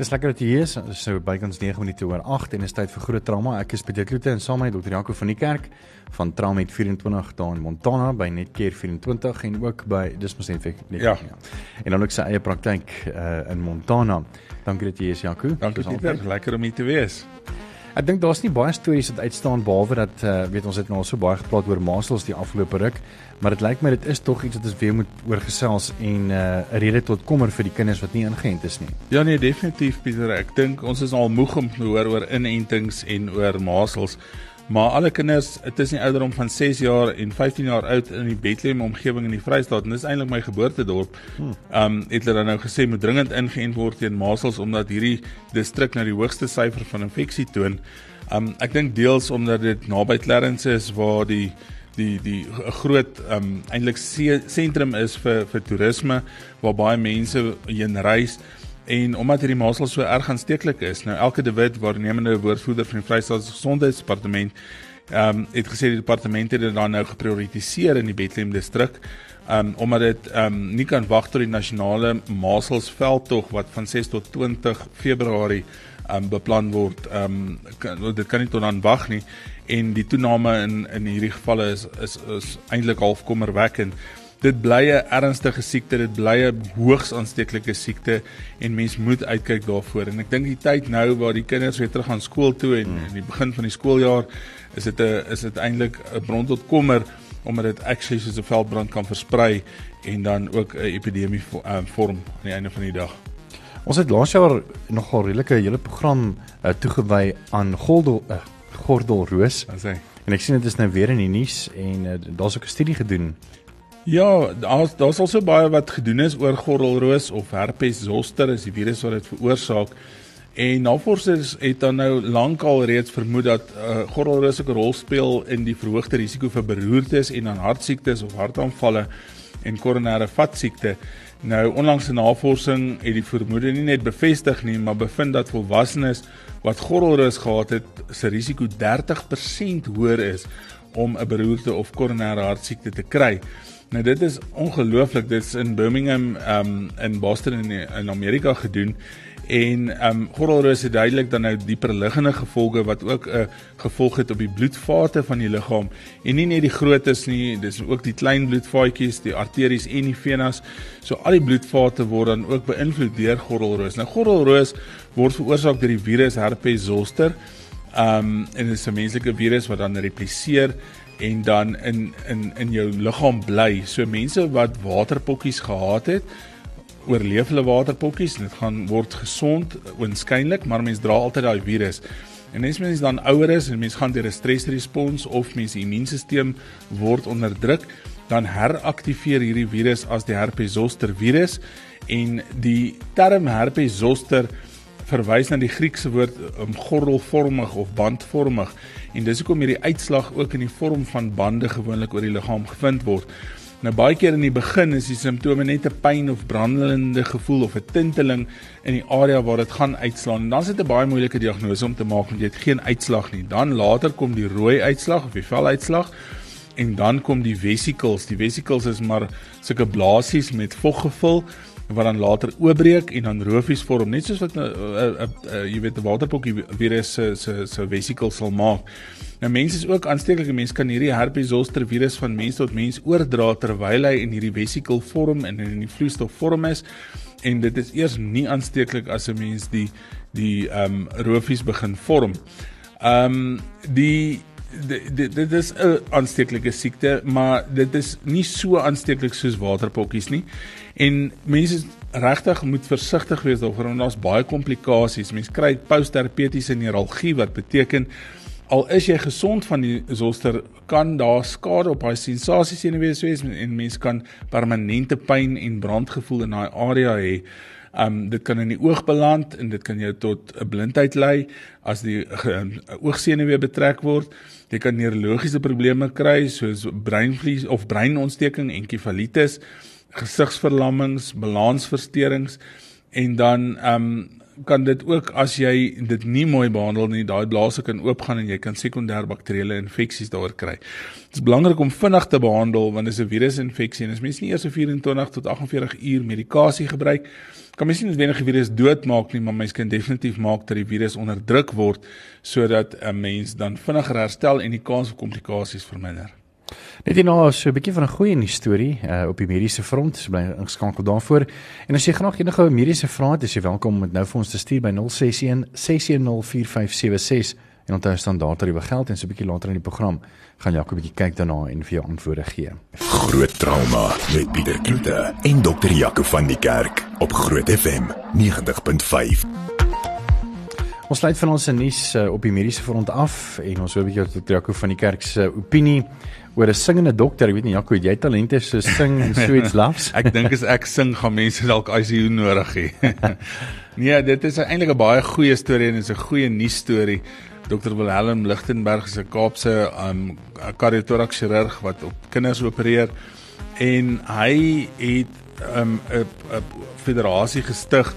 Dis lekker dat jy hier is. So bykans 9 minute oor 8 en is tyd vir groot trauma. Ek is Pieter Kloete en saam met Dr. Jaco van die kerk van Traumet 24 daar in Montana by Netcare 24 en ook by dis mos net net. Ja. ja. En dan ook sy eie praktyk uh, in Montana. Dankie dat jy hier is Jaco. Dankie Pieter, lekker om hier te wees. Ek dink daar's nie baie stories wat uitstaan behalwe dat uh, weet ons het nou al so baie gepraat oor masels die afgelope ruk, maar dit lyk my dit is tog iets wat ons weer moet oorgesels en eh, 'n uh, rede tot kommer vir die kinders wat nie ingeënt is nie. Ja nee, definitief Pieter. Ek dink ons is al moeg om te hoor oor inentings en oor masels. Maar alle kinders, dit is nie ouderdom van 6 jaar en 15 jaar oud in die Bethlehem omgewing in die Vrystaat en dis eintlik my geboortedorp. Ehm um, het hulle nou gesê moet dringend ingeënt word teen masels omdat hierdie distrik nou die hoogste syfer van infeksie toon. Ehm um, ek dink deels omdat dit naby Clarence is waar die die die 'n groot ehm um, eintlik sentrum is vir vir toerisme waar baie mense heen reis en omdat hierdie masel so erg aansteeklik is. Nou elke David waarnemende woordvoerder van die Vrystaat Gesondheidsdepartement ehm um, het gesê die departement het dit dan nou geprioritiseer in die Bethlehem distrik um, omdat dit ehm um, nie kan wag tot die nasionale maselsveldtog wat van 6 tot 20 Februarie ehm um, beplan word. Ehm um, dit kan nie tot dan wag nie en die toename in in hierdie gevalle is is is eintlik half kommerwekkend dit bly 'n ernstige siekte, dit bly 'n hoogs aansteeklike siekte en mens moet uitkyk daarvoor. En ek dink die tyd nou waar die kinders weer terug gaan skool toe en in die begin van die skooljaar is dit 'n is dit eintlik 'n bron tot kommer omdat dit actually soos 'n veldbrand kan versprei en dan ook 'n epidemie uh, vorm aan die einde van die dag. Ons het laas jaar nogal redelike hele program uh, toegewy aan Goldel uh, Gordelroos. En ek sien dit is nou weer in die nuus en uh, daar's ook 'n studie gedoen Ja, daar's daar's al so baie wat gedoen is oor gordelroos of herpes zoster is die virus wat dit veroorsaak. En navorsers het dan nou lankal reeds vermoed dat uh, gordelroos 'n rol speel in die verhoogde risiko vir beroertes en dan hartsiektes of hartaanvalle en koronêre vatsiekte. Nou onlangs se navorsing het die vermoede nie net bevestig nie, maar bevind dat volwassenes wat gordelroos gehad het, se risiko 30% hoër is om 'n beroerte of koronêre hartsiekte te kry. Nou dit is ongelooflik. Dit is in Birmingham um in Boston in in Amerika gedoen en um gordelroos het duidelik dan nou dieper liggende gevolge wat ook 'n uh, gevolg het op die bloedvate van die liggaam en nie net die grootes nie, dis ook die klein bloedvaatjies, die arteries en die venas. So al die bloedvate word dan ook beïnvloed deur gordelroos. Nou gordelroos word veroorsaak deur die virus herpes zoster. Um en dit is 'n menslike virus wat dan repliseer en dan in in in jou liggaam bly. So mense wat waterpokkies gehad het, oorleef hulle waterpokkies en dit gaan word gesond oënskynlik, maar mense dra altyd daai virus. En as mens dan ouer is en mens gaan deur 'n stresrespons of mens immuunstelsel word onderdruk, dan heraktiveer hierdie virus as die herpes zoster virus en die term herpes zoster verwys na die Griekse woord um, gordelvormig of bandvormig en dis hoekom hierdie uitslag ook in die vorm van bande gewoonlik oor die liggaam gevind word. Nou baie keer in die begin is die simptome net 'n pyn of brandende gevoel of 'n tinteling in die area waar dit gaan uitslaan. Dan is dit 'n baie moeilike diagnose om te maak want jy het geen uitslag nie. Dan later kom die rooi uitslag of die veluitslag en dan kom die vesicles. Die vesicles is maar sulke blaasies met vog gevul wat dan later oopbreek en dan rofies vorm net soos wat 'n uh, uh, uh, jy weet 'n waterpokkie virus se se se vesicles sal maak. Nou mense is ook aansteeklike mense kan hierdie herpes zoster virus van mens tot mens oordra terwyl hy in hierdie vesikel vorm en in die vloeistof vorm is en dit is eers nie aansteeklik as 'n mens die die ehm um, rofies begin vorm. Ehm um, die dit dit is 'n aansteeklike siekte, maar dit is nie so aansteeklik soos waterpokkies nie. En mense regtig moet versigtig wees daaroor want daar's baie komplikasies. Mense kry postherpetiese neuralgie wat beteken al is jy gesond van die zoster kan daar skade op daai sensasiesenuwees wees en mense kan permanente pyn en brandgevoel in daai area hê. Um dit kan in die oog beland en dit kan jou tot 'n blindheid lei as die uh, oogsenuwee betrek word. Jy kan neurologiese probleme kry soos breinvlies of breinontsteking, enkefalitis gesigsverlammings, balansversteurings en dan ehm um, kan dit ook as jy dit nie mooi behandel nie, daai blaase kan oopgaan en jy kan sekondêre bakterieële infeksies daaroor kry. Dit is belangrik om vinnig te behandel want dit is 'n virusinfeksie en as mens nie eers so 24 tot 48 uur medikasie gebruik, kan mens nie noodwendig die virus doodmaak nie, maar mens kan definitief maak dat die virus onderdruk word sodat 'n mens dan vinniger herstel en die kans op komplikasies verminder. Net hier nou so 'n bietjie van 'n goeie nuus storie uh, op die mediese front. So bly ingeskakel daarvoor. En as jy graag enige mediese vrae het, is jy welkom om dit nou vir ons te stuur by 061 6104576 en onthou standaard tariewe geld en so 'n bietjie later in die program gaan Jaco 'n bietjie kyk daarna en vir jou antwoorde gee. Groot trauma met Pieter Kloete en dokter Jaco van die Kerk op Groot FM 90.5. Ons sluit van ons nuus uh, op die mediese front af en ons hoor 'n bietjie dokter Jaco van die Kerk se opinie oor 'n singende dokter. Ek weet nie Jaco, jy talente so sing so iets laughs. ek dink as ek sing gaan mense dalk ICU nodig hê. nee, dit is eintlik 'n baie goeie storie en is 'n goeie nuus storie. Dr Wilhelm Lichtenberg is 'n Kaapse um kardiotorax chirurg wat op kinders opereer en hy het 'n um, 'n federasie gestig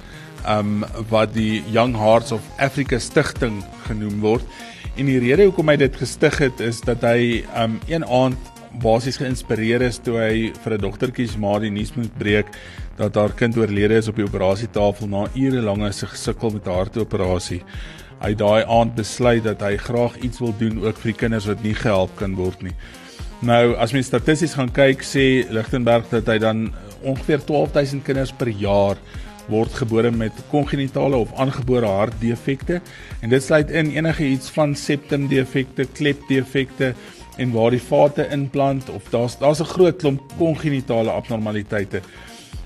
um wat die Young Hearts of Africa stigting genoem word En die rede hoekom hy dit gestig het is dat hy um een aand basies geïnspireer is toe hy vir 'n dogtertjie maar die nuus moet breek dat haar kind oorlede is op die operasietafel na ure lange se gesukkel met haar hartoperasie. Hy daai aand besluit dat hy graag iets wil doen ook vir die kinders wat nie gehelp kan word nie. Nou as mens statisties gaan kyk sê Lichtenberg dat hy dan ongeveer 12000 kinders per jaar word gebore met kongenitale of aangebore hartdefekte en dit sluit in enige iets van septumdefekte, klepdefekte en waar die vate inplant of daar's daar's 'n groot klomp kongenitale abnormaliteite.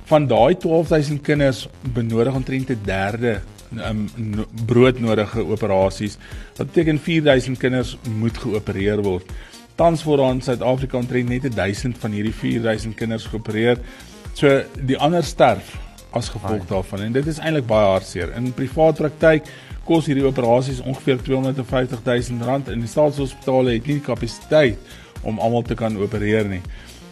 Van daai 12000 kinders benodig omtrent 'n derde um, broodnodige operasies. Wat beteken 4000 kinders moet geopereer word. Tans word aan Suid-Afrika omtrent net 1000 van hierdie 4000 kinders geopereer. So die ander sterf as gevolg Ai. daarvan en dit is eintlik baie hartseer. In privaat praktyk kos hierdie operasies ongeveer 250 000 rand en die staatshospitale het nie die kapasiteit om almal te kan opereer nie.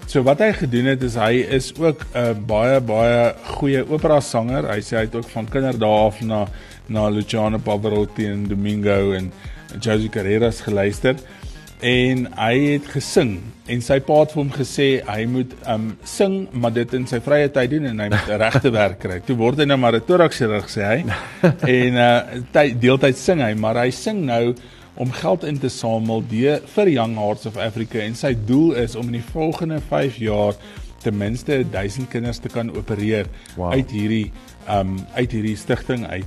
So wat hy gedoen het is hy is ook 'n uh, baie baie goeie opera sanger. Hy sê hy het ook van kinderdae af na na Luciano Pavarotti en Domingo en José Carreras geluister en hy het gesing en sy pa het vir hom gesê hy moet um sing maar dit in sy vrye tyd doen en hy moet 'n regte werk kry. Toe word hy nou maar 'n toraxchirurg sê hy. en uh tyd deeltyd sing hy, maar hy sing nou om geld in te samel die vir Young Hearts of Africa en sy doel is om in die volgende 5 jaar ten minste 1000 kinders te kan opereer wow. uit hierdie um uit hierdie stigting uit.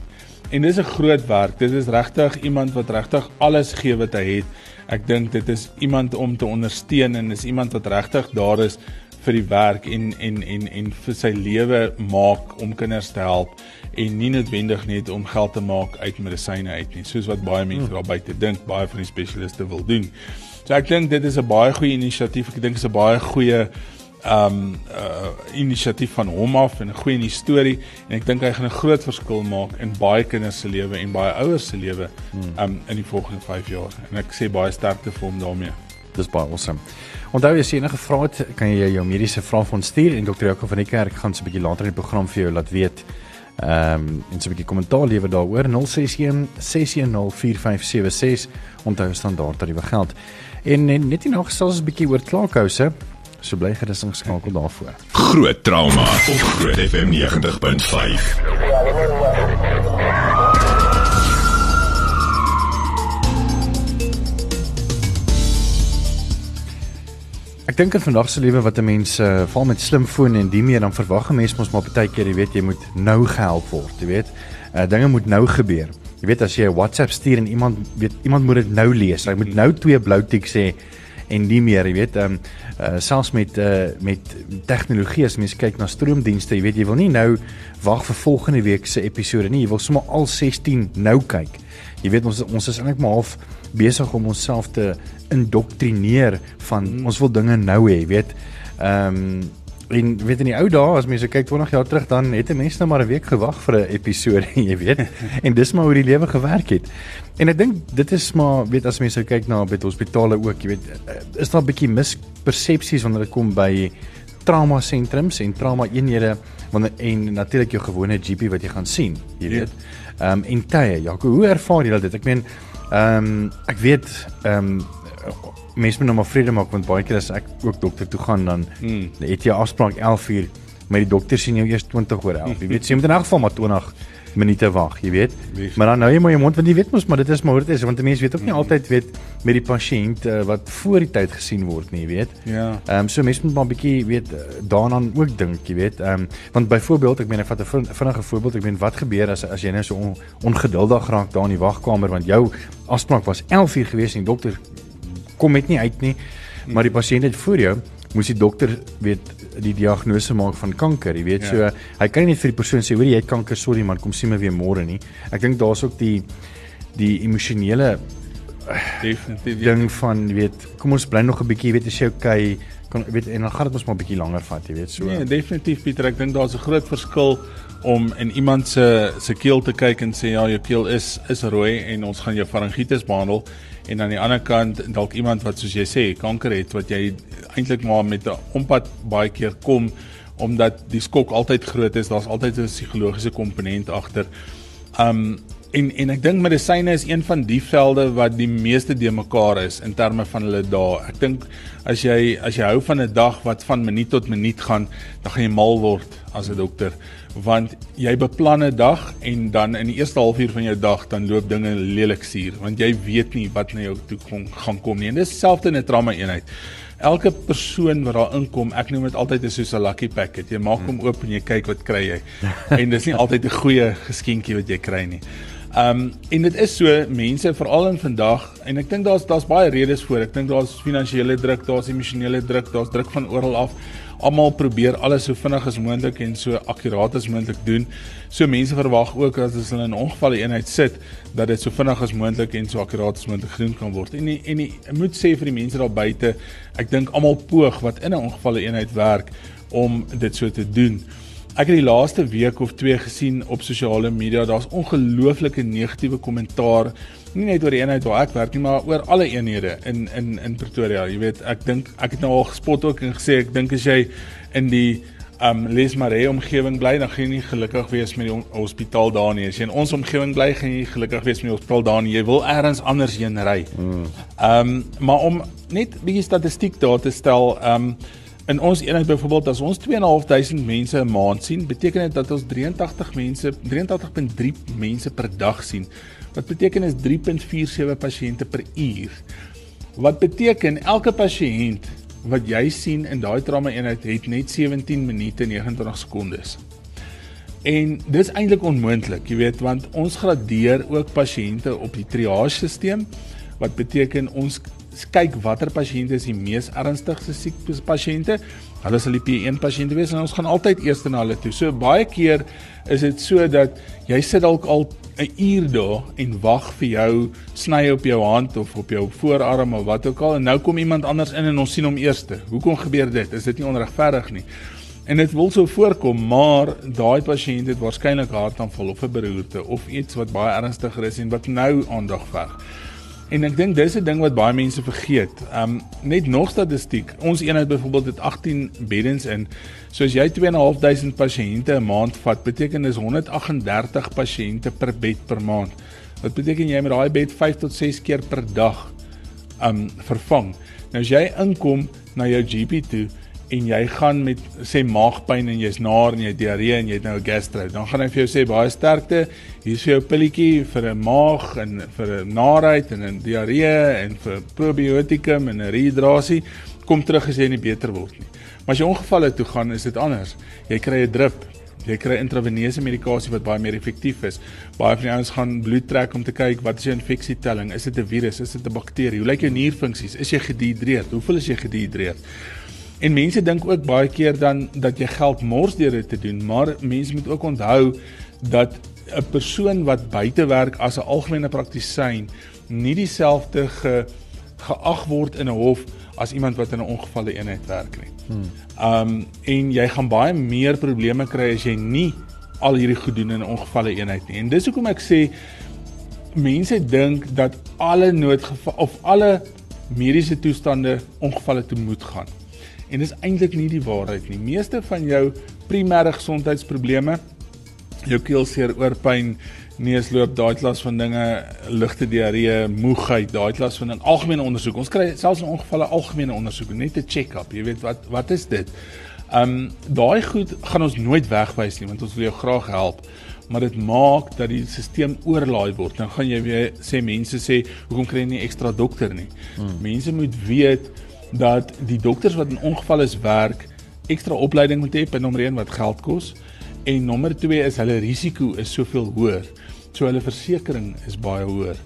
En dis 'n groot werk. Dit is regtig iemand wat regtig alles gee wat hy het Ek dink dit is iemand om te ondersteun en is iemand wat regtig daar is vir die werk en en en en vir sy lewe maak om kinders te help en nie noodwendig net om geld te maak uit medisyne uit nie soos wat baie mense hmm. daar buite dink baie van die spesialiste wil doen. So ek dink dit is 'n baie goeie inisiatief. Ek dink dit is 'n baie goeie um uh inisiatief van hom af en 'n goeie storie en ek dink hy gaan 'n groot verskil maak in baie kinders se lewe en baie ouers se lewe hmm. um in die volgende 5 jaar en ek sê baie sterkte vir hom daarmee. Dis baie awesome. Onthou as jy enige vrae het, kan jy jou mediese vrae van stuur en dokter Jaco van die kerk gaan so 'n bietjie later in die program vir jou laat weet. Ehm um, en so 'n bietjie kommentaar lewer daaroor 061 610 4576 onthou standaard tariewe geld. En net nie nog selfs 'n bietjie oor klaarkouse So bly gerus ingeskakel daarvoor. Groot trauma op Groot FM 90.5. Ek dink in vandag se lewe wat 'n mens uh, val met slimfoon en die meer dan verwag 'n mens mos maar baie keer, jy weet, jy moet nou gehelp word, jy weet. Uh, dinge moet nou gebeur. Jy weet as jy 'n WhatsApp stuur en iemand weet iemand moet dit nou lees. Hy moet nou twee blou tik sê en nie meer, jy weet, ehm um, uh, selfs met uh, met tegnologie as mens kyk na stroomdienste, jy weet jy wil nie nou wag vir volgende week se episode nie, jy wil sommer al 16 nou kyk. Jy weet ons ons is eintlik maar half besig om onsself te indoktrineer van hmm. ons wil dinge nou hê, jy weet. Ehm um, En weet in die ou dae as mense kyk 20 jaar terug dan het 'n mens nou maar 'n week gewag vir 'n episode, jy weet. en dis maar hoe die lewe gewerk het. En ek dink dit is maar weet as mense kyk na by hospitale ook, jy weet, eh, is daar 'n bietjie mispersepsies wanneer dit kom by trauma sentrums en trauma eenhede wanneer en natuurlik jou gewone GP wat jy gaan sien, jy weet. Ehm um, en tye, Jaco, hoe ervaar jy dit? Ek meen ehm um, ek weet ehm um, mense moet nou maar vrede maak want baie keer as ek ook dokter toe gaan dan hmm. het jy afspraak 11 uur maar die dokter sien jou eers 20 oor 11. Jy weet, jy moet in elk geval maar 20 minute wag, jy weet. Lief. Maar dan nou jy maar jou mond want jy weet mos maar dit is maar hoe dit is want mense weet ook nie mm. altyd weet met die pasiënt uh, wat voor die tyd gesien word nie, jy weet. Ja. Ehm um, so mense moet maar 'n bietjie weet uh, daaraan ook dink, jy weet. Ehm um, want byvoorbeeld, ek meen ek vat 'n vinnige voorbeeld, ek meen wat gebeur as as jy nou so on, ongeduldig raak daar in die wagkamer want jou afspraak was 11 uur gewees en die dokter kom net nie uit nie, maar die pasiënt het voor jou moes die dokter weet die diagnose maak van kanker, jy weet. Ja. So hy kan nie net vir die persoon sê, "Hoor jy het kanker, sorry man, kom sien my weer môre nie." Ek dink daar's ook die die emosionele definitief ding van, jy weet, kom ons bly nog 'n bietjie, weet, as jy okay kan weet en dan gaan dit ons maar 'n bietjie langer vat, jy weet, so. Nee, definitief Pieter, ek dink daar's 'n groot verskil om in iemand se se keel te kyk en sê ja, jou keel is is rooi en ons gaan jou faringitis behandel en aan die ander kant dalk iemand wat soos jy sê kanker het wat jy eintlik maar met 'n ompad baie keer kom omdat die skok altyd groot is, daar's altyd 'n psigologiese komponent agter. Um en en ek dink medisyne is een van die velde wat die meeste de mekaar is in terme van hulle dae. Ek dink as jy as jy hou van 'n dag wat van minuut tot minuut gaan, dan gaan jy mal word as 'n dokter want jy beplan 'n dag en dan in die eerste halfuur van jou dag dan loop dinge lelik suur want jy weet nie wat na jou toe kom, gaan kom nie. En dis selfde in 'n trauma eenheid. Elke persoon wat daar inkom, ek noem dit altyd 'n soos 'n lucky packet. Jy maak hom oop en jy kyk wat kry jy. En dis nie altyd 'n goeie geskenkie wat jy kry nie. Um, en dit is so mense veral in vandag en ek dink daar's daar's baie redes voor. Ek dink daar's finansiële druk, daar's emosionele druk, daar's druk van oral af. Almal probeer alles so vinnig as moontlik en so akkuraat as moontlik doen. So mense verwag ook as hulle in 'n ongeval eenheid sit dat dit so vinnig as moontlik en so akkuraat as moontlik gedoen kan word. En die, en die, ek moet sê vir die mense daar buite, ek dink almal poog wat in 'n ongeval eenheid werk om dit so te doen. Ek het die laaste week of twee gesien op sosiale media, daar's ongelooflike negatiewe kommentaar, nie net oor die eenheid waar ek werk nie, maar oor alle eenhede in in in Pretoria. Jy weet, ek dink ek het nou al gespot ook en gesê ek dink as jy in die um Lesmare omgewing bly, dan gaan jy nie gelukkig wees met die hospitaal daar nie. As jy in ons omgewing bly, gaan jy gelukkig wees met die hospitaal daar nie. Jy wil elders anders heen ry. Mm. Um maar om net bietjie statistiek daar te stel, um in ons eenheid byvoorbeeld as ons 2.500 mense 'n maand sien, beteken dit dat ons 83 mense 83.3 mense per dag sien. Wat beteken is 3.47 pasiënte per uur. Wat beteken elke pasiënt wat jy sien in daai trauma eenheid het net 17 minute 29 sekondes. En dis eintlik onmoontlik, jy weet, want ons gradeer ook pasiënte op die triage stelsel wat beteken ons kyk watter pasiënte is die mees ernstigste siek pasiënte. Hulle sal die P1 pasiënte wees en ons gaan altyd eers na hulle toe. So baie keer is dit so dat jy sit dalk al 'n uur daar en wag vir jou sny op jou hand of op jou voorarm of wat ook al en nou kom iemand anders in en ons sien hom eerste. Hoekom gebeur dit? Is dit nie onregverdig nie? En dit wil so voorkom, maar daai pasiënt het waarskynlik hartaanval of 'n beroerte of iets wat baie ernstiger is en wat nou aandag verg. En ek dink dis 'n ding wat baie mense vergeet. Um net nog statistiek. Ons eenheid byvoorbeeld het 18 beddens in. So as jy 2.500 pasiënte 'n maand vat, beteken dis 138 pasiënte per bed per maand. Wat beteken jy met daai bed 5 tot 6 keer per dag um vervang. Nou as jy inkom na jou GP toe en jy gaan met sê maagpyn en jy's naar en jy diarree en jy het nou 'n gastro, dan gaan hy vir jou sê baie sterkte, hier's vir jou pilletjie vir 'n maag en vir 'n naarheid en 'n diarree en vir probiotikum en 'n rehydrasie. Kom terug as jy nie beter word nie. Maar as jy ongevalle toe gaan, is dit anders. Jy kry 'n drip. Jy kry intraveneuse medikasie wat baie meer effektief is. Baie van die ouens gaan bloed trek om te kyk wat is jou infeksietelling? Is dit 'n virus? Is dit 'n bakterie? Hoe lyk jou nierfunksies? Is jy gedihidreerd? Hoeveel is jy gedihidreerd? En mense dink ook baie keer dan dat jy geld mors deur dit te doen, maar mense moet ook onthou dat 'n persoon wat buite werk as 'n algemene praktisyn nie dieselfde ge, geag word in 'n hof as iemand wat in 'n ongevalle eenheid werk nie. Hmm. Um en jy gaan baie meer probleme kry as jy nie al hierdie goed doen in 'n ongevalle eenheid nie. En dis hoekom ek sê mense dink dat alle noodgeval of alle mediese toestande ongevalle toe moet gaan. En dis eintlik nie die waarheid nie. Meeste van jou primêre gesondheidsprobleme, jou keelseer, oorpyn, neusloop, daai klas van dinge, ligte diarree, moegheid, daai klas van 'n algemene ondersoek. Ons kry selfs in ongevalle algemene ondersoeke, net 'n check-up. Jy weet wat wat is dit? Um daai goed gaan ons nooit wegwys nie want ons wil jou graag help. Maar dit maak dat die stelsel oorlaai word. Dan gaan jy weer sê mense sê, "Hoekom kry jy nie ekstra dokter nie?" Hmm. Mense moet weet dat die dokters wat in ongevalle werk, ekstra opleiding moet hê, nommer 1 wat geld kos en nommer 2 is hulle risiko is soveel hoër. So hulle versekerings is baie hoër.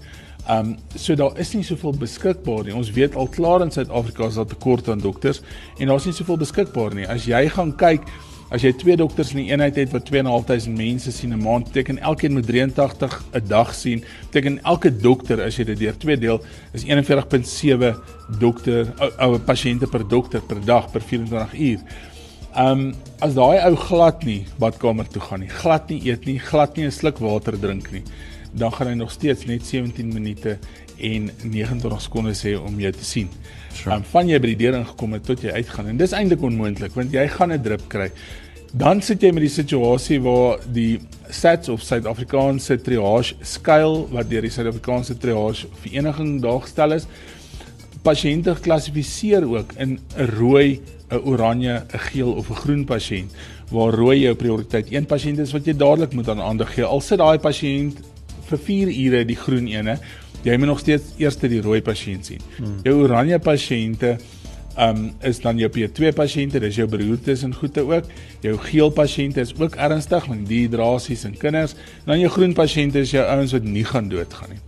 Um so daar is nie soveel beskikbaar nie. Ons weet al klaar in Suid-Afrika is daar tekort aan dokters en daar's nie soveel beskikbaar nie. As jy gaan kyk, as jy twee dokters in 'n een eenheid het wat 2.500 mense sien 'n maand, beteken elkeen moet 83 'n dag sien. Beteken elke dokter as jy dit deur twee deel is 41.7 dokter ou pasiënte per dokter per dag per 24 uur. Um as daai ou glad nie badkamer toe gaan nie, glad nie eet nie, glad nie 'n sluk water drink nie dan gaan hy nog steeds net 17 minute en 29 sekondes hê om jou te sien. Sure. Um, van jy by die deur ingekom het tot jy uitgaan en dis eintlik onmoontlik want jy gaan 'n drip kry. Dan sit jy met die situasie waar die SATS of Suid-Afrikaanse triage skaal wat deur die Suid-Afrikaanse triage vereniging daar gestel is, pasiënte geklassifiseer ook in 'n rooi, 'n oranje, 'n geel of 'n groen pasiënt waar rooi jou prioriteit 1 pasiënt is wat jy dadelik moet aan aandag gee. Al sit daai pasiënt vir 4 ure die groen ene, jy moet nog steeds eers die rooi pasiënt sien. Hmm. Jou oranje pasiënte um is dan jou P2 pasiënte, dis jou beroertes en goeie ook. Jou geel pasiënte is ook ernstig met dehydrasies in kinders. Dan jou groen pasiënte is jou ouens wat nie gaan doodgaan nie.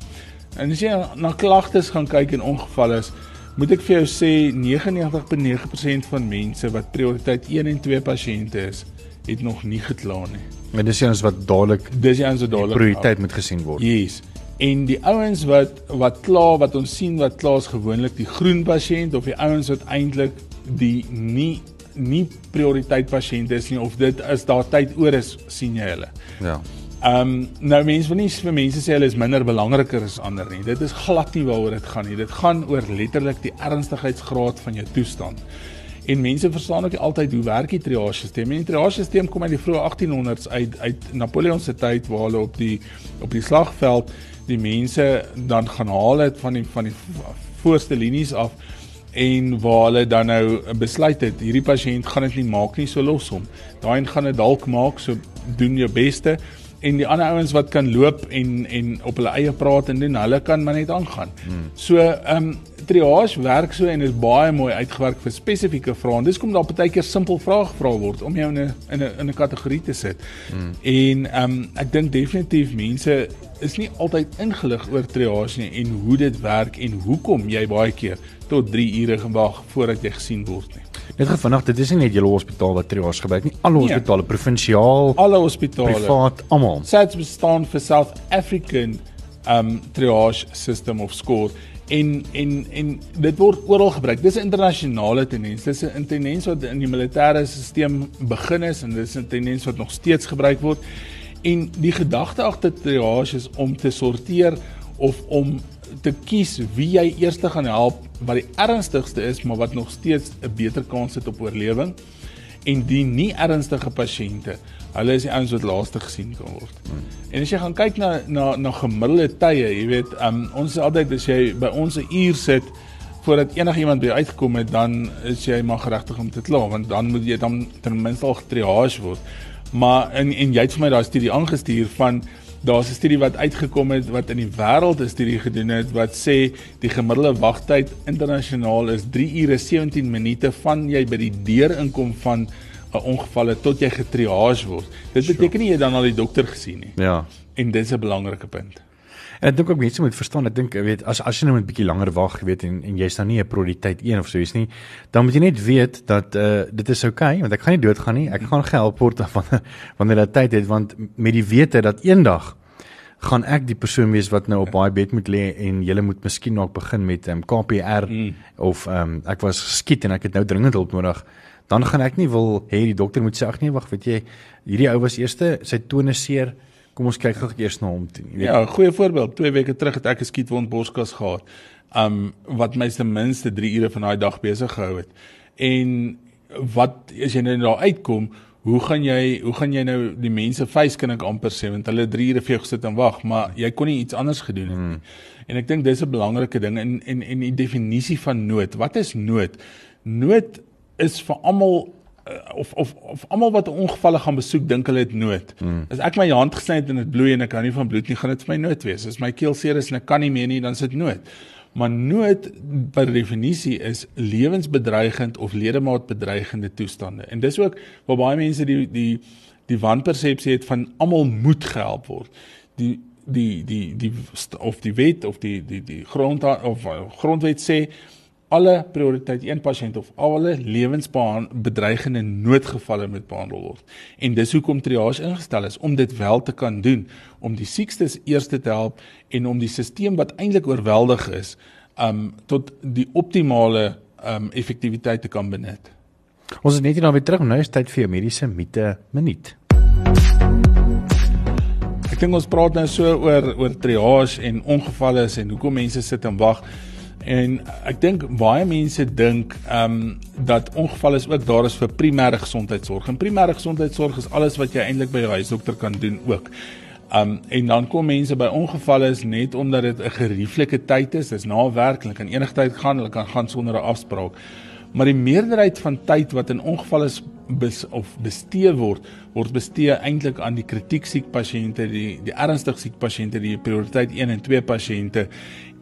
En as jy na klagtes gaan kyk en ongevalle is, moet ek vir jou sê 99.9% van mense wat prioriteit 1 en 2 pasiënte is, het nog nie gekla nie. En dis ons wat dadelik dis ons wat dadelik prioriteit moet gesien word. Yes. En die ouens wat wat klaar wat ons sien wat klaar is gewoonlik die groen pasiënt of die ouens wat eintlik die nie nie prioriteit pasiënt is nie of dit is daar tyd oor is sien jy hulle. Ja. Ehm um, nou mense wil nie vir mense sê hulle is minder belangriker as ander nie. Dit is glad nie waaroor dit gaan nie. Dit gaan oor letterlik die ernstigheidsgraad van jou toestand. En mense verstaan ook altyd hoe werk die triage-stelsel. Die triage-stelsel kom uit die vroeë 1800s uit uit Napoleon se tyd waar hulle op die op die slagveld die mense dan gaan haal het van die van die voorste linies af en waar hulle dan nou besluit het hierdie pasiënt gaan dit nie maak nie so los hom. Daai gaan dit dalk maak so doen jou beste en die ander ouens wat kan loop en en op hulle eie praat en doen hulle kan maar net aangaan. Hmm. So ehm um, triage werk so en is baie mooi uitgewerk vir spesifieke vrae. Dis kom daar baie keer simpel vrae gevra word om jou in 'n in 'n in 'n kategorie te sit. Hmm. En ehm um, ek dink definitief mense is nie altyd ingelig oor triage nie en hoe dit werk en hoekom jy baie keer tot 3 ure gewag voordat jy gesien word nie. Net gevinnig, dit is nie net julle hospitaal wat triage gebruik nie. Alle nee. hospitale, provinsiaal, alle hospitale, privaat, almal. SATS bestaan vir South African um triage system of score en en en dit word oral gebruik. Dis 'n internasionale tendens. Dis 'n tendens wat in die militêre stelsel begin is en dis 'n tendens wat nog steeds gebruik word. En die gedagte agter triage is om te sorteer of om te kies wie jy eers gaan help wat die ernstigste is, maar wat nog steeds 'n beter kans het op oorlewing en die nie ernstige pasiënte Hulle is die ouens wat laaste gesien kan word. En as jy gaan kyk na na na gemiddelde tye, jy weet, um, ons is altyd as jy by ons 'n uur sit voordat enigiemand by uitgekom het, dan is jy maar geregtig om te kla, want dan moet jy dan ten minste al getriage word. Maar en en jy het vir my daai studie aangestuur van daar's 'n studie wat uitgekom het wat in die wêreld 'n studie gedoen het wat sê die gemiddelde wagtyd internasionaal is 3 ure 17 minute van jy by die deur inkom van 'n ongeval tot jy getriage word. Dit beteken nie jy dan al die dokter gesien nie. Ja. En dit is 'n belangrike punt. Ek dink ook mense moet verstaan, ek dink weet as as jy nou 'n bietjie langer wag, weet en en jy's dan nie 'n prioriteit 1 of so is nie, dan moet jy net weet dat uh dit is oukei, okay, want ek gaan nie doodgaan nie. Ek gaan gehelp word wanneer wanneer dit tyd het want met die wete dat eendag gaan ek die persoon wees wat nou op baie bed moet lê en jy moet miskien nog begin met um, KPR mm. of um, ek was geskiet en ek het nou dringend hulp nodig dan gaan ek nie wil hê die dokter moet sê ag nee wag weet jy hierdie ou was eerste sy tone seer kom ons kyk gou eers na hom toe ja goeie voorbeeld 2 weke terug het ek 'n skietwond borskas gehad um wat my ten minste 3 ure van daai dag besig gehou het en wat as jy nou daar uitkom, hoe gaan jy hoe gaan jy nou die mense face kan ek amper sê want hulle 3 ure vir jou gesit en wag, maar jy kon nie iets anders gedoen het nie. Hmm. En ek dink dis 'n belangrike ding in en en die definisie van nood. Wat is nood? Nood is vir almal of of of almal wat 'n ongevalle gaan besoek dink hulle het nood. Hmm. As ek my hand gesny het en dit bloei en ek kan nie van bloed nie, gaan dit vir my nood wees. As my keel seer is en ek kan nie meer nie, dan is dit nood. Maar nood per definisie is lewensbedreigend of ledemaatbedreigende toestande. En dis ook waar baie mense die die die wanpersepsie het van almal moet gehelp word. Die die die die of die wet of die die die grond of grondwet sê alle prioriteit een pasiënt of alle lewensbedreigende noodgevalle moet behandel word. En dis hoekom triage ingestel is om dit wel te kan doen, om die siekstes eers te help en om die stelsel wat eintlik oorweldig is, um tot die optimale um effektiwiteit te kan benut. Ons is net hier nou weer terug, nou is tyd vir 'n mediese mite minuut. Ek dink ons praat nou so oor oor triage en ongevalle en hoekom mense sit en wag. En ek dink baie mense dink ehm um, dat ongeval is ook daar is vir primêre gesondheidsorg. En primêre gesondheidsorg is alles wat jy eintlik by jou huisdokter kan doen ook. Um en dan kom mense by ongevalle is net omdat dit 'n gerieflike tyd is. Dis na werk, hulle kan enige tyd gaan, hulle kan gaan sonder 'n afspraak. Maar die meerderheid van tyd wat in ongevalle bes, of bestee word, word bestee eintlik aan die kritiek siek pasiënte, die die ernstig siek pasiënte, die prioriteit 1 en 2 pasiënte.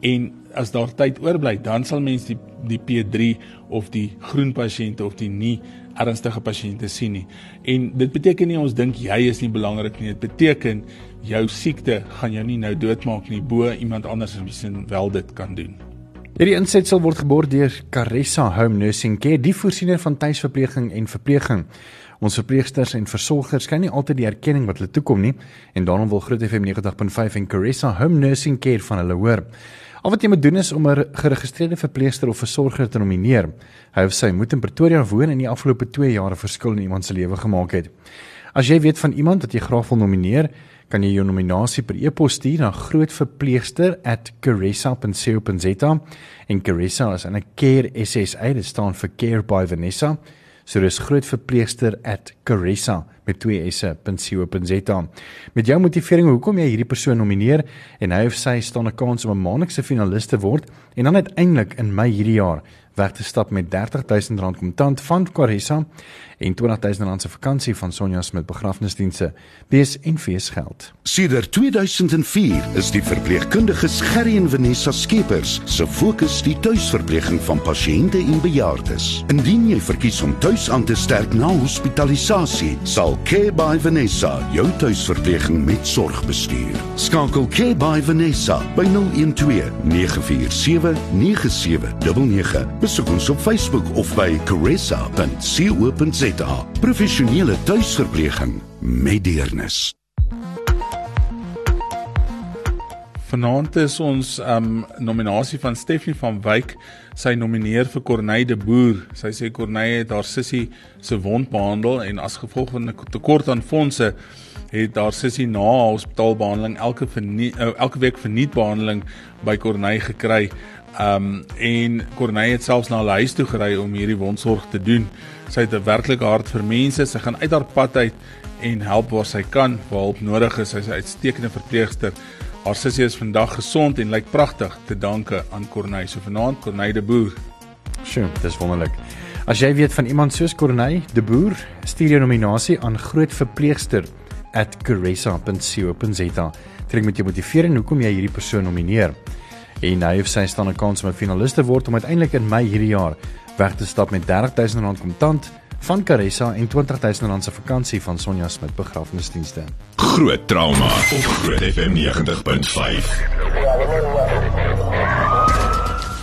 En as daar tyd oorbly, dan sal mense die die P3 of die groen pasiënte of die nie ernstige pasiënte sien nie. En dit beteken nie ons dink jy is nie belangrik nie. Dit beteken jou siekte gaan jou nie nou doodmaak nie, bo iemand anders in sin wel dit kan doen. Hierdie insetsel word geborg deur Caressa Home Nursing Care, die voorsiener van tuisverpleging en verpleging. Ons verpleegsters en versorgers kry nie altyd die erkenning wat hulle toekom nie en daarom wil Groot FM 90.5 en Caressa Home Nursing Care van hulle hoor. Al wat jy moet doen is om 'n geregistreerde verpleegster of versorger te nomineer. Hy of sy moet in Pretoria woon en in die afgelope 2 jaar 'n verskil in iemand se lewe gemaak het. As jy weet van iemand wat jy graag wil nomineer, kan jy jou nominasie per e-pos stuur na grootverpleegster@caressa.co.za en Caressa is 'n care SSA, dit staan vir Care by Vanessa. So dis grootverpleegster@caressa met 2s.co.za. Met jou motivering hoekom jy hierdie persoon nomineer en hy of sy staan 'n kans om 'n maandelikse finalis te word en dan uiteindelik in Mei hierdie jaar weg te stap met R30000 kontant van Caressa en R20000 se vakansie van Sonja Smit begrafnisdienste. Bes en feesgeld. Sedert 2004 is die verpleegkundiges Gerry en Vanessa Skeepers se fokus die tuisverpleging van pasiënte en bejaardes. Indien jy verkies om tuis aan te sterk na hospitalisasie, sal Care by Vanessa jou tuisverpleging met sorg bestuur. Skakel Care by Vanessa by 012 947 9799. Besoek ons op Facebook of by caressa.co.za ZA. Professionele tuisverpleging met deernis. Vanaand is ons um nominasie van Stephanie van Wyk, sy nomineer vir Corneille de Boer. Sy sê Corneille het haar sussie se wond behandel en as gevolg van 'n tekort aan fondse het haar sussie na hospitaalbehandeling elke vernie, uh, elke week vernietbehandeling by Corneille gekry. Um en Corneille het selfs na haar huis toe gery om hierdie wondsorg te doen. Sy het 'n werklike hart vir mense. Sy gaan uit haar pad uit en help waar sy kan, waar hulp nodig is. Sy's 'n uitstekende verpleegster. Haar sussie is vandag gesond en lyk pragtig te danke aan Corneille. So vanaand Corneille de Boer. Sjoe, dis wonderlik. As jy weet van iemand soos Corneille de Boer, stuur jou nominasie aan grootverpleegster@caressa.co.za. Trek met jou motiveer en hoekom jy hierdie persoon nomineer. En hy of sy staan 'n kans om 'n finalis te word om uiteindelik in Mei hierdie jaar weg te stap met R30000 kontant van Caressa en R20000 se vakansie van Sonja Smit begrafnisdienste. Groot trauma op Groot FM 90.5.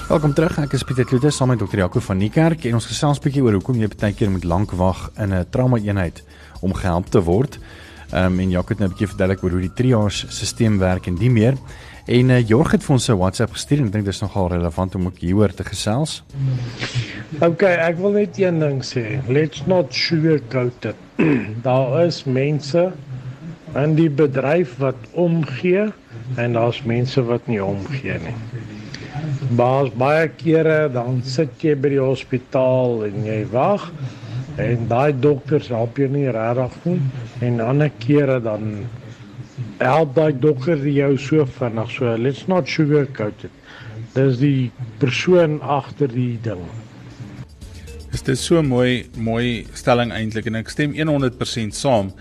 Welkom terug. Ek is Pieter Kloete saam met Dr. Jaco van Niekerk en ons gesels 'n bietjie oor hoekom jy baie keer moet lank wag in 'n trauma eenheid om gehelp te word. Ehm um, en Jaco het nou 'n bietjie verduidelik oor hoe die triage stelsel werk en die meer. En uh, Jorg het vir ons 'n WhatsApp gestuur en ek dink dit is nogal relevant om ook hieroor te gesels. Okay, ek wil net een ding sê. Let's not sugarcoat it. daar is mense in die bedryf wat omgee en daar's mense wat nie omgee nie. Baas baie kere dan sit jy by die hospitaal en jy wag En daai dokters help jou nie regtig nie. En ander kere dan help daai dokter jou so vinnig. So let's not sugarcoat it. Dis die persoon agter die ding. Dis dit so mooi mooi stelling eintlik en ek stem 100% saam.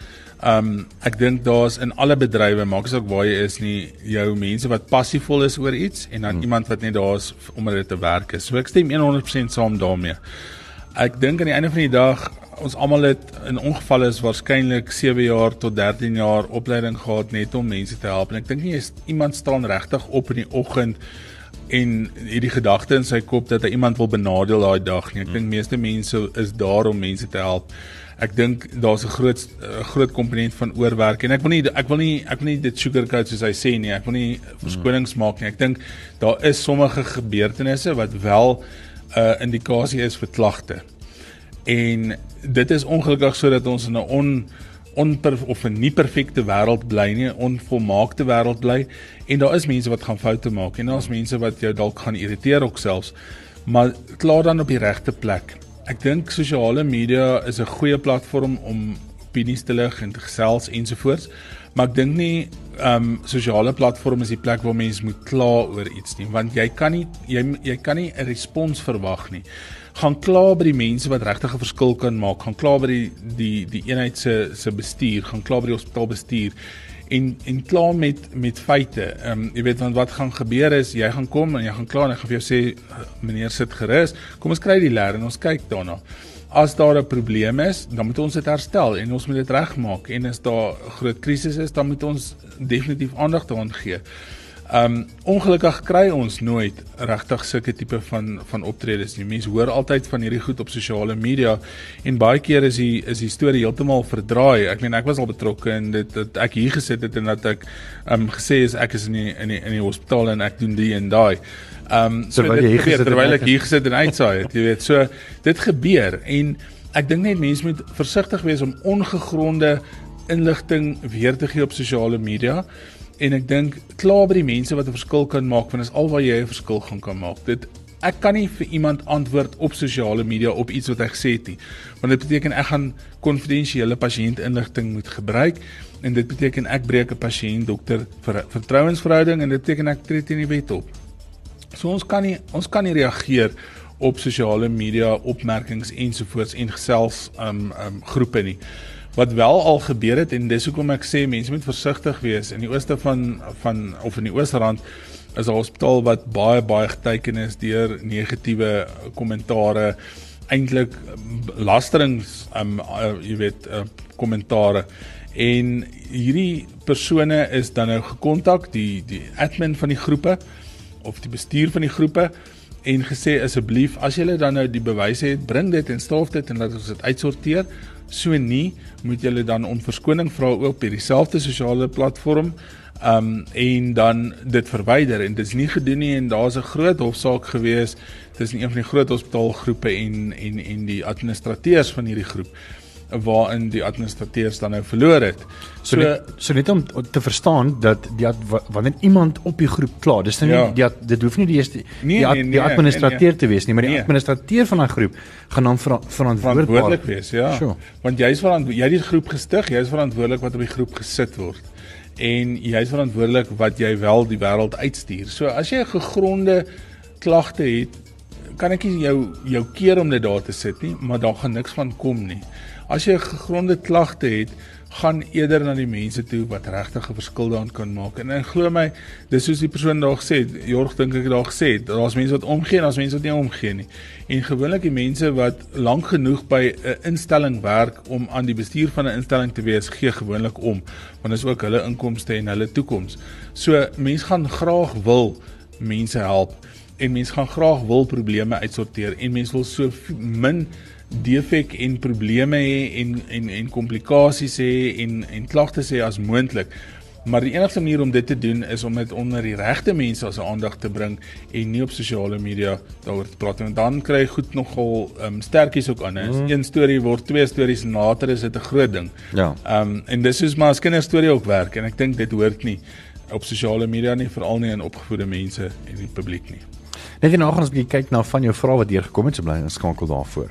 Um ek dink daar's in alle bedrywe, maak as ook waar jy is nie, jou mense wat passievol is oor iets en dan hmm. iemand wat net daar is om dit te werk is. So ek stem 100% saam daarmee. Ek dink aan die einde van die dag ons almal het in ongevalle is waarskynlik 7 jaar tot 13 jaar opleiding gehad net om mense te help en ek dink nie is iemand staan regtig op in die oggend en hierdie gedagte in sy kop dat hy iemand wil benadeel daai dag nie. Ek dink meeste mense is daar om mense te help. Ek dink daar's 'n groot groot komponent van oorwerk en ek wil nie ek wil nie ek wil nie dit sugarcoat soos hy sê nie. Ek wil nie verskonings maak nie. Ek dink daar is sommige gebeurtenisse wat wel 'n uh, indikasie is vir klagte. En dit is ongelukkig sodat ons in 'n on onper of 'n nie perfekte wêreld bly nie, 'n onvolmaakte wêreld bly en daar is mense wat gaan foute maak en daar's mense wat jou dalk gaan irriteer ook selfs. Maar klaar dan op die regte plek. Ek dink sosiale media is 'n goeie platform om opinies te lig en te gesels ensovoorts. Maar ek dink nie ehm um, sosiale platform is die plek waar mense moet kla oor iets nie, want jy kan nie jy jy kan nie 'n respons verwag nie gaan kla by die mense wat regtig 'n verskil kan maak, gaan kla by die die die eenheid se se bestuur, gaan kla by die hospitaalbestuur en en kla met met feite. Ehm um, jy weet want wat gaan gebeur is jy gaan kom en jy gaan kla en ek gaan vir jou sê meneer sit gerus. Kom ons kry die leer en ons kyk daarna. As daar 'n probleem is, dan moet ons dit herstel en ons moet dit regmaak en as daar 'n groot krisis is, dan moet ons definitief aandag daaraan gee. Um ongelukkig kry ons nooit regtig sulke tipe van van optredes nie. Mense hoor altyd van hierdie goed op sosiale media en baie keer is die is die storie heeltemal verdraai. Ek meen ek was al betrokke in dit dat ek hier gesit het en dat ek um gesê is ek is in die in die in die hospitaal en ek doen die en daai. Um so terwyl jy hier gesit terwyl ek hier gesit en uitsaai het, jy weet. So dit gebeur en ek dink net mense moet versigtig wees om ongegronde inligting weer te gee op sosiale media en ek dink klaar by die mense wat 'n verskil kan maak want dit is al waar jy 'n verskil gaan kan maak. Dit ek kan nie vir iemand antwoord op sosiale media op iets wat hy gesê het nie. Want dit beteken ek gaan konfidensiële pasiëntinligting moet gebruik en dit beteken ek breek 'n pasiënt dokter ver, vertrouensverhouding en dit beteken ek tree teen die wet op. So ons kan nie ons kan nie reageer op sosiale media opmerkings ensovoorts en gesels um um groepe nie wat wel al gebeur het en dis hoekom ek sê mense moet versigtig wees. In die ooste van van of in die oosterrand is 'n hospitaal wat baie baie geteken is deur negatiewe kommentare eintlik lasterings um uh, jy weet uh, kommentare en hierdie persone is dan nou gekontak die die admin van die groepe of die bestuur van die groepe en gesê asseblief as julle dan nou die bewyse het bring dit en staaf dit en laat ons dit uitsorteer So nie moet jy dan om verskoning vra op dieselfde sosiale platform um en dan dit verwyder. En dit is nie gedoen nie en daar's 'n groot hofsaak gewees. Tussen een van die groot hospitaalgroepe en en en die administrateurs van hierdie groep waarin die administrateurs dan nou verloor het. So so net, so net om te verstaan dat die wanneer iemand op die groep kla, dis nou nie ja. die dit hoef nie die eerste nee, die, nee, nee, die administrateur nee, nee. te wees nie, maar die nee. administrateur van daai groep gaan dan ver, verantwoordelik wees, ja. Sure. Want jy is verantwoordelik, jy het die groep gestig, jy is verantwoordelik wat op die groep gesit word en jy is verantwoordelik wat jy wel die wêreld uitstuur. So as jy 'n gegronde klagte het, kan ek nie jou jou keer om dit daar te sit nie, maar daar gaan niks van kom nie. As jy 'n gegronde klagte het, gaan eerder na die mense toe wat regtig 'n verskil daarin kan maak. En en glo my, dis soos die persoon daar gesê het, Jorg dink ek daar gesê het, daar's mense wat omgee en daar's mense wat nie omgee nie. En gewoonlik die mense wat lank genoeg by 'n instelling werk om aan die bestuur van 'n instelling te wees, gee gewoonlik om, want dit is ook hulle inkomste en hulle toekoms. So mense gaan graag wil mense help en mense gaan graag wil probleme uitsorteer en mense wil so min defek en probleme hê en en en komplikasies hê en en klagtes hê as moontlik. Maar die enigste manier om dit te doen is om dit onder die regte mense as aandag te bring en nie op sosiale media daaroor te praat nie. Dan kry jy goed nogal ehm um, sterkies ook aan. Mm. Een storie word twee stories en later is dit 'n groot ding. Ja. Ehm um, en dis is maar as kinderstorie ook werk en ek dink dit hoort nie op sosiale media nie veral nie in opgevoede mense en die publiek nie. Net hierna gaan ons 'n bietjie kyk na van jou vrae wat deurgekom het, so bly inskakel daarvoor.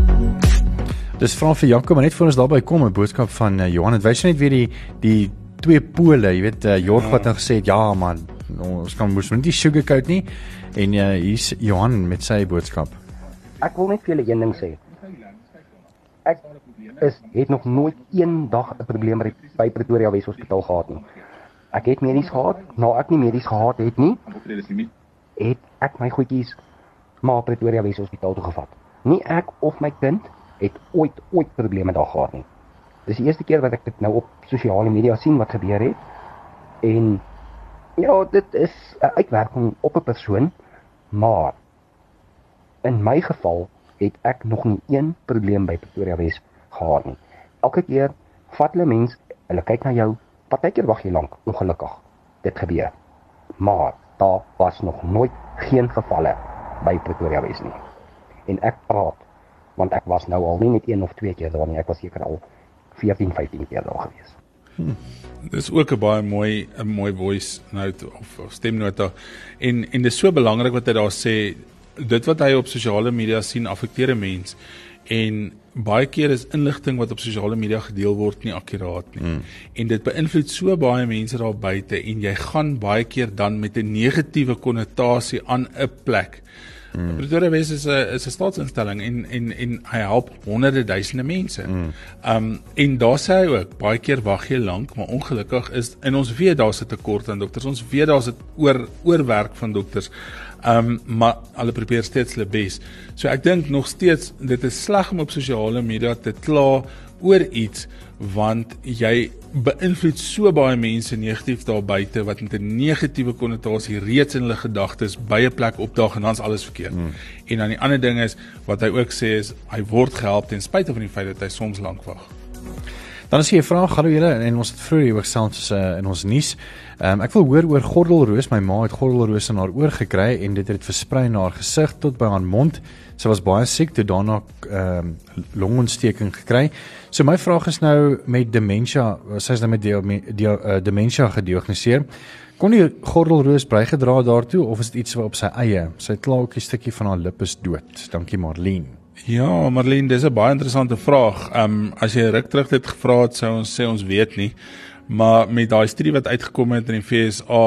Dis vra vir Jaco, maar net voor ons daarby kom 'n boodskap van uh, Johan. Dit wys net weer die die twee pole, jy weet uh, Jorg wat nou gesê het ja, man, ons kan mos nie sugarcoat nie. En uh, hier's Johan met sy boodskap. Ek wil net vir julle een ding sê. Ek is het nog nooit een dag 'n probleem by, by Pretoria Wes Hospitaal gehad nie. Ek het medies gehad, nou ek nie medies gehad het nie. Het ek my goedjies maar Pretoria Wes Hospitaal toe gevat. Nie ek of my kind het ooit ooit probleme daar gehad nie. Dis die eerste keer wat ek dit nou op sosiale media sien wat gebeur het. En ja, dit is 'n uitwerking op 'n persoon, maar in my geval het ek nog nie een probleem by Pretoria Wes gehad nie. Elke keer vat hulle mens, hulle kyk na jou, partykeer wag jy lank, ongelukkig. Dit gebeur. Maar daar was nog nooit geen gevalle by Pretoria Wes nie. En ek praat want ek was nou al nie net een of twee keer daar nie, ek was seker al 14, 15 keer daar gewees. Hmm. Dis ook 'n baie mooi 'n mooi voice note of, of stemnota. En en dis so belangrik wat hy daar sê, dit wat hy op sosiale media sien affekteer 'n mens en baie keer is inligting wat op sosiale media gedeel word nie akkuraat nie. Mm. En dit beïnvloed so baie mense daar buite en jy gaan baie keer dan met 'n negatiewe konnotasie aan 'n plek. Mm. Pretoria Wes is 'n is 'n staatsinstelling en en en hy help honderde duisende mense. Mm. Um en daar sê hy ook baie keer wag jy lank, maar ongelukkig is in ons weet daar's 'n tekort aan dokters. Ons weet daar's 'n oor oorwerk van dokters. Um maar hulle probeer steeds hulle bes. So ek dink nog steeds dit is sleg om op sosiale media te kla oor iets want jy beïnvloed so baie mense negatief daar buite wat met 'n negatiewe konnotasie reeds in hulle gedagtes by 'n plek opdaag en dan's alles verkeerd. Hmm. En dan die ander ding is wat hy ook sê is hy word gehelp ten spyte van die feit dat hy soms lank wag. Dan is hier 'n vraag, hallo julle en ons het vroeër hier gesels uh, in ons nuus. Um, ek wil hoor oor gordelroos. My ma het gordelroos in haar oor gekry en dit het versprei na haar gesig tot by haar mond. Sy was baie siek toe daarna ehm um, longontsteking gekry. So my vraag is nou met dementia, sy is nou met die, die uh, dementia gediagnoseer. Kon die gordelroos bygedra daartoe of is dit iets wat op sy eie? Sy het klaar ook 'n stukkie van haar lip is dood. Dankie Marlene. Ja, Marlene, dis 'n baie interessante vraag. Ehm um, as jy ruk terug dit gevra het, sou ons sê ons weet nie. Maar met daai studie wat uitgekom het in die FSA,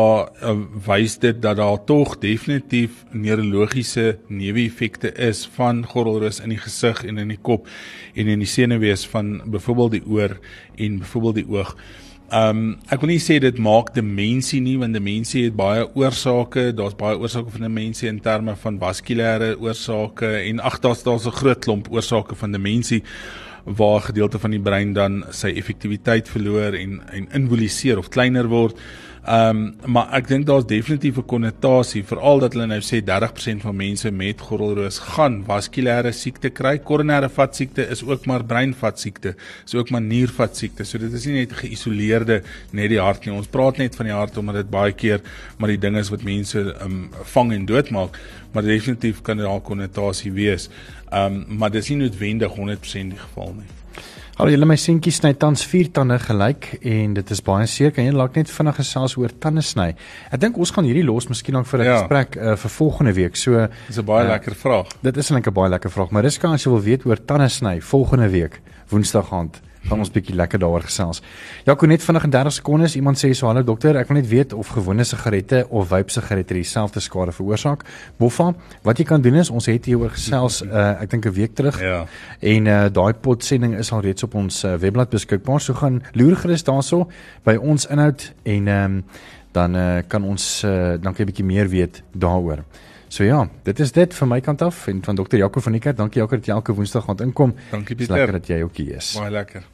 uh, wys dit dat daar tog definitief neurologiese neeweffekte is van gordelroos in die gesig en in die kop en in die senuwees van byvoorbeeld die oor en byvoorbeeld die oog. Um, ek wil nie sê dit maak demensie nie want demensie het baie oorsake, daar's baie oorsake van demensie in terme van vaskulêre oorsake en ag daar's daar's 'n groot klomp oorsake van demensie waar gedeelte van die brein dan sy effektiwiteit verloor en en involiseer of kleiner word. Ehm um, maar ek dink daar's definitief 'n konnotasie veral dat hulle nou sê 30% van mense met gordelroos gaan vaskulêre siekte kry. Koronêre vatsiekte is ook maar breinvatsiekte, is ook maar niervatsiekte. So dit is nie net geïsoleerde net die hart nie. Ons praat net van die hart omdat dit baie keer maar die ding is wat mense um, vang en doodmaak, maar definitief kan daar 'n konnotasie wees. Ehm um, maar dis nie noodwendig 100% die geval nie. Hallo julle my seentjie sny tans vier tande gelyk en dit is baie seer. Kan jy dalk net vinnig gesels oor tande sny? Ek dink ons gaan hierdie los miskien ook vir 'n ja. gesprek uh, vir volgende week. So Dis 'n baie uh, lekker vraag. Dit is 'n lekker baie lekker vraag, maar dis kan as jy wil weet oor tande sny volgende week, Woensdag aand gaan ons bietjie lekker daaroor gesels. Jaco net vinnig in 30 sekondes iemand sê so hallo dokter, ek wil net weet of gewone sigarette of vape sigarette dieselfde skade veroorsaak. Boffa, wat jy kan doen is ons het hieroor gesels uh, ek dink 'n week terug. Ja. En uh, daai potsending is al reeds op ons uh, webblad beskikbaar. So gaan loer gerus daarso by ons inhoud en um, dan uh, kan ons uh, dan 'n bietjie meer weet daaroor. So ja, dit is dit vir my kant af en van dokter Jaco van die kerk. Dankie Jaco dat jy elke Woensdag gaan inkom. Dankie Pieter. Lekker dat jy ook hier is. Baie lekker.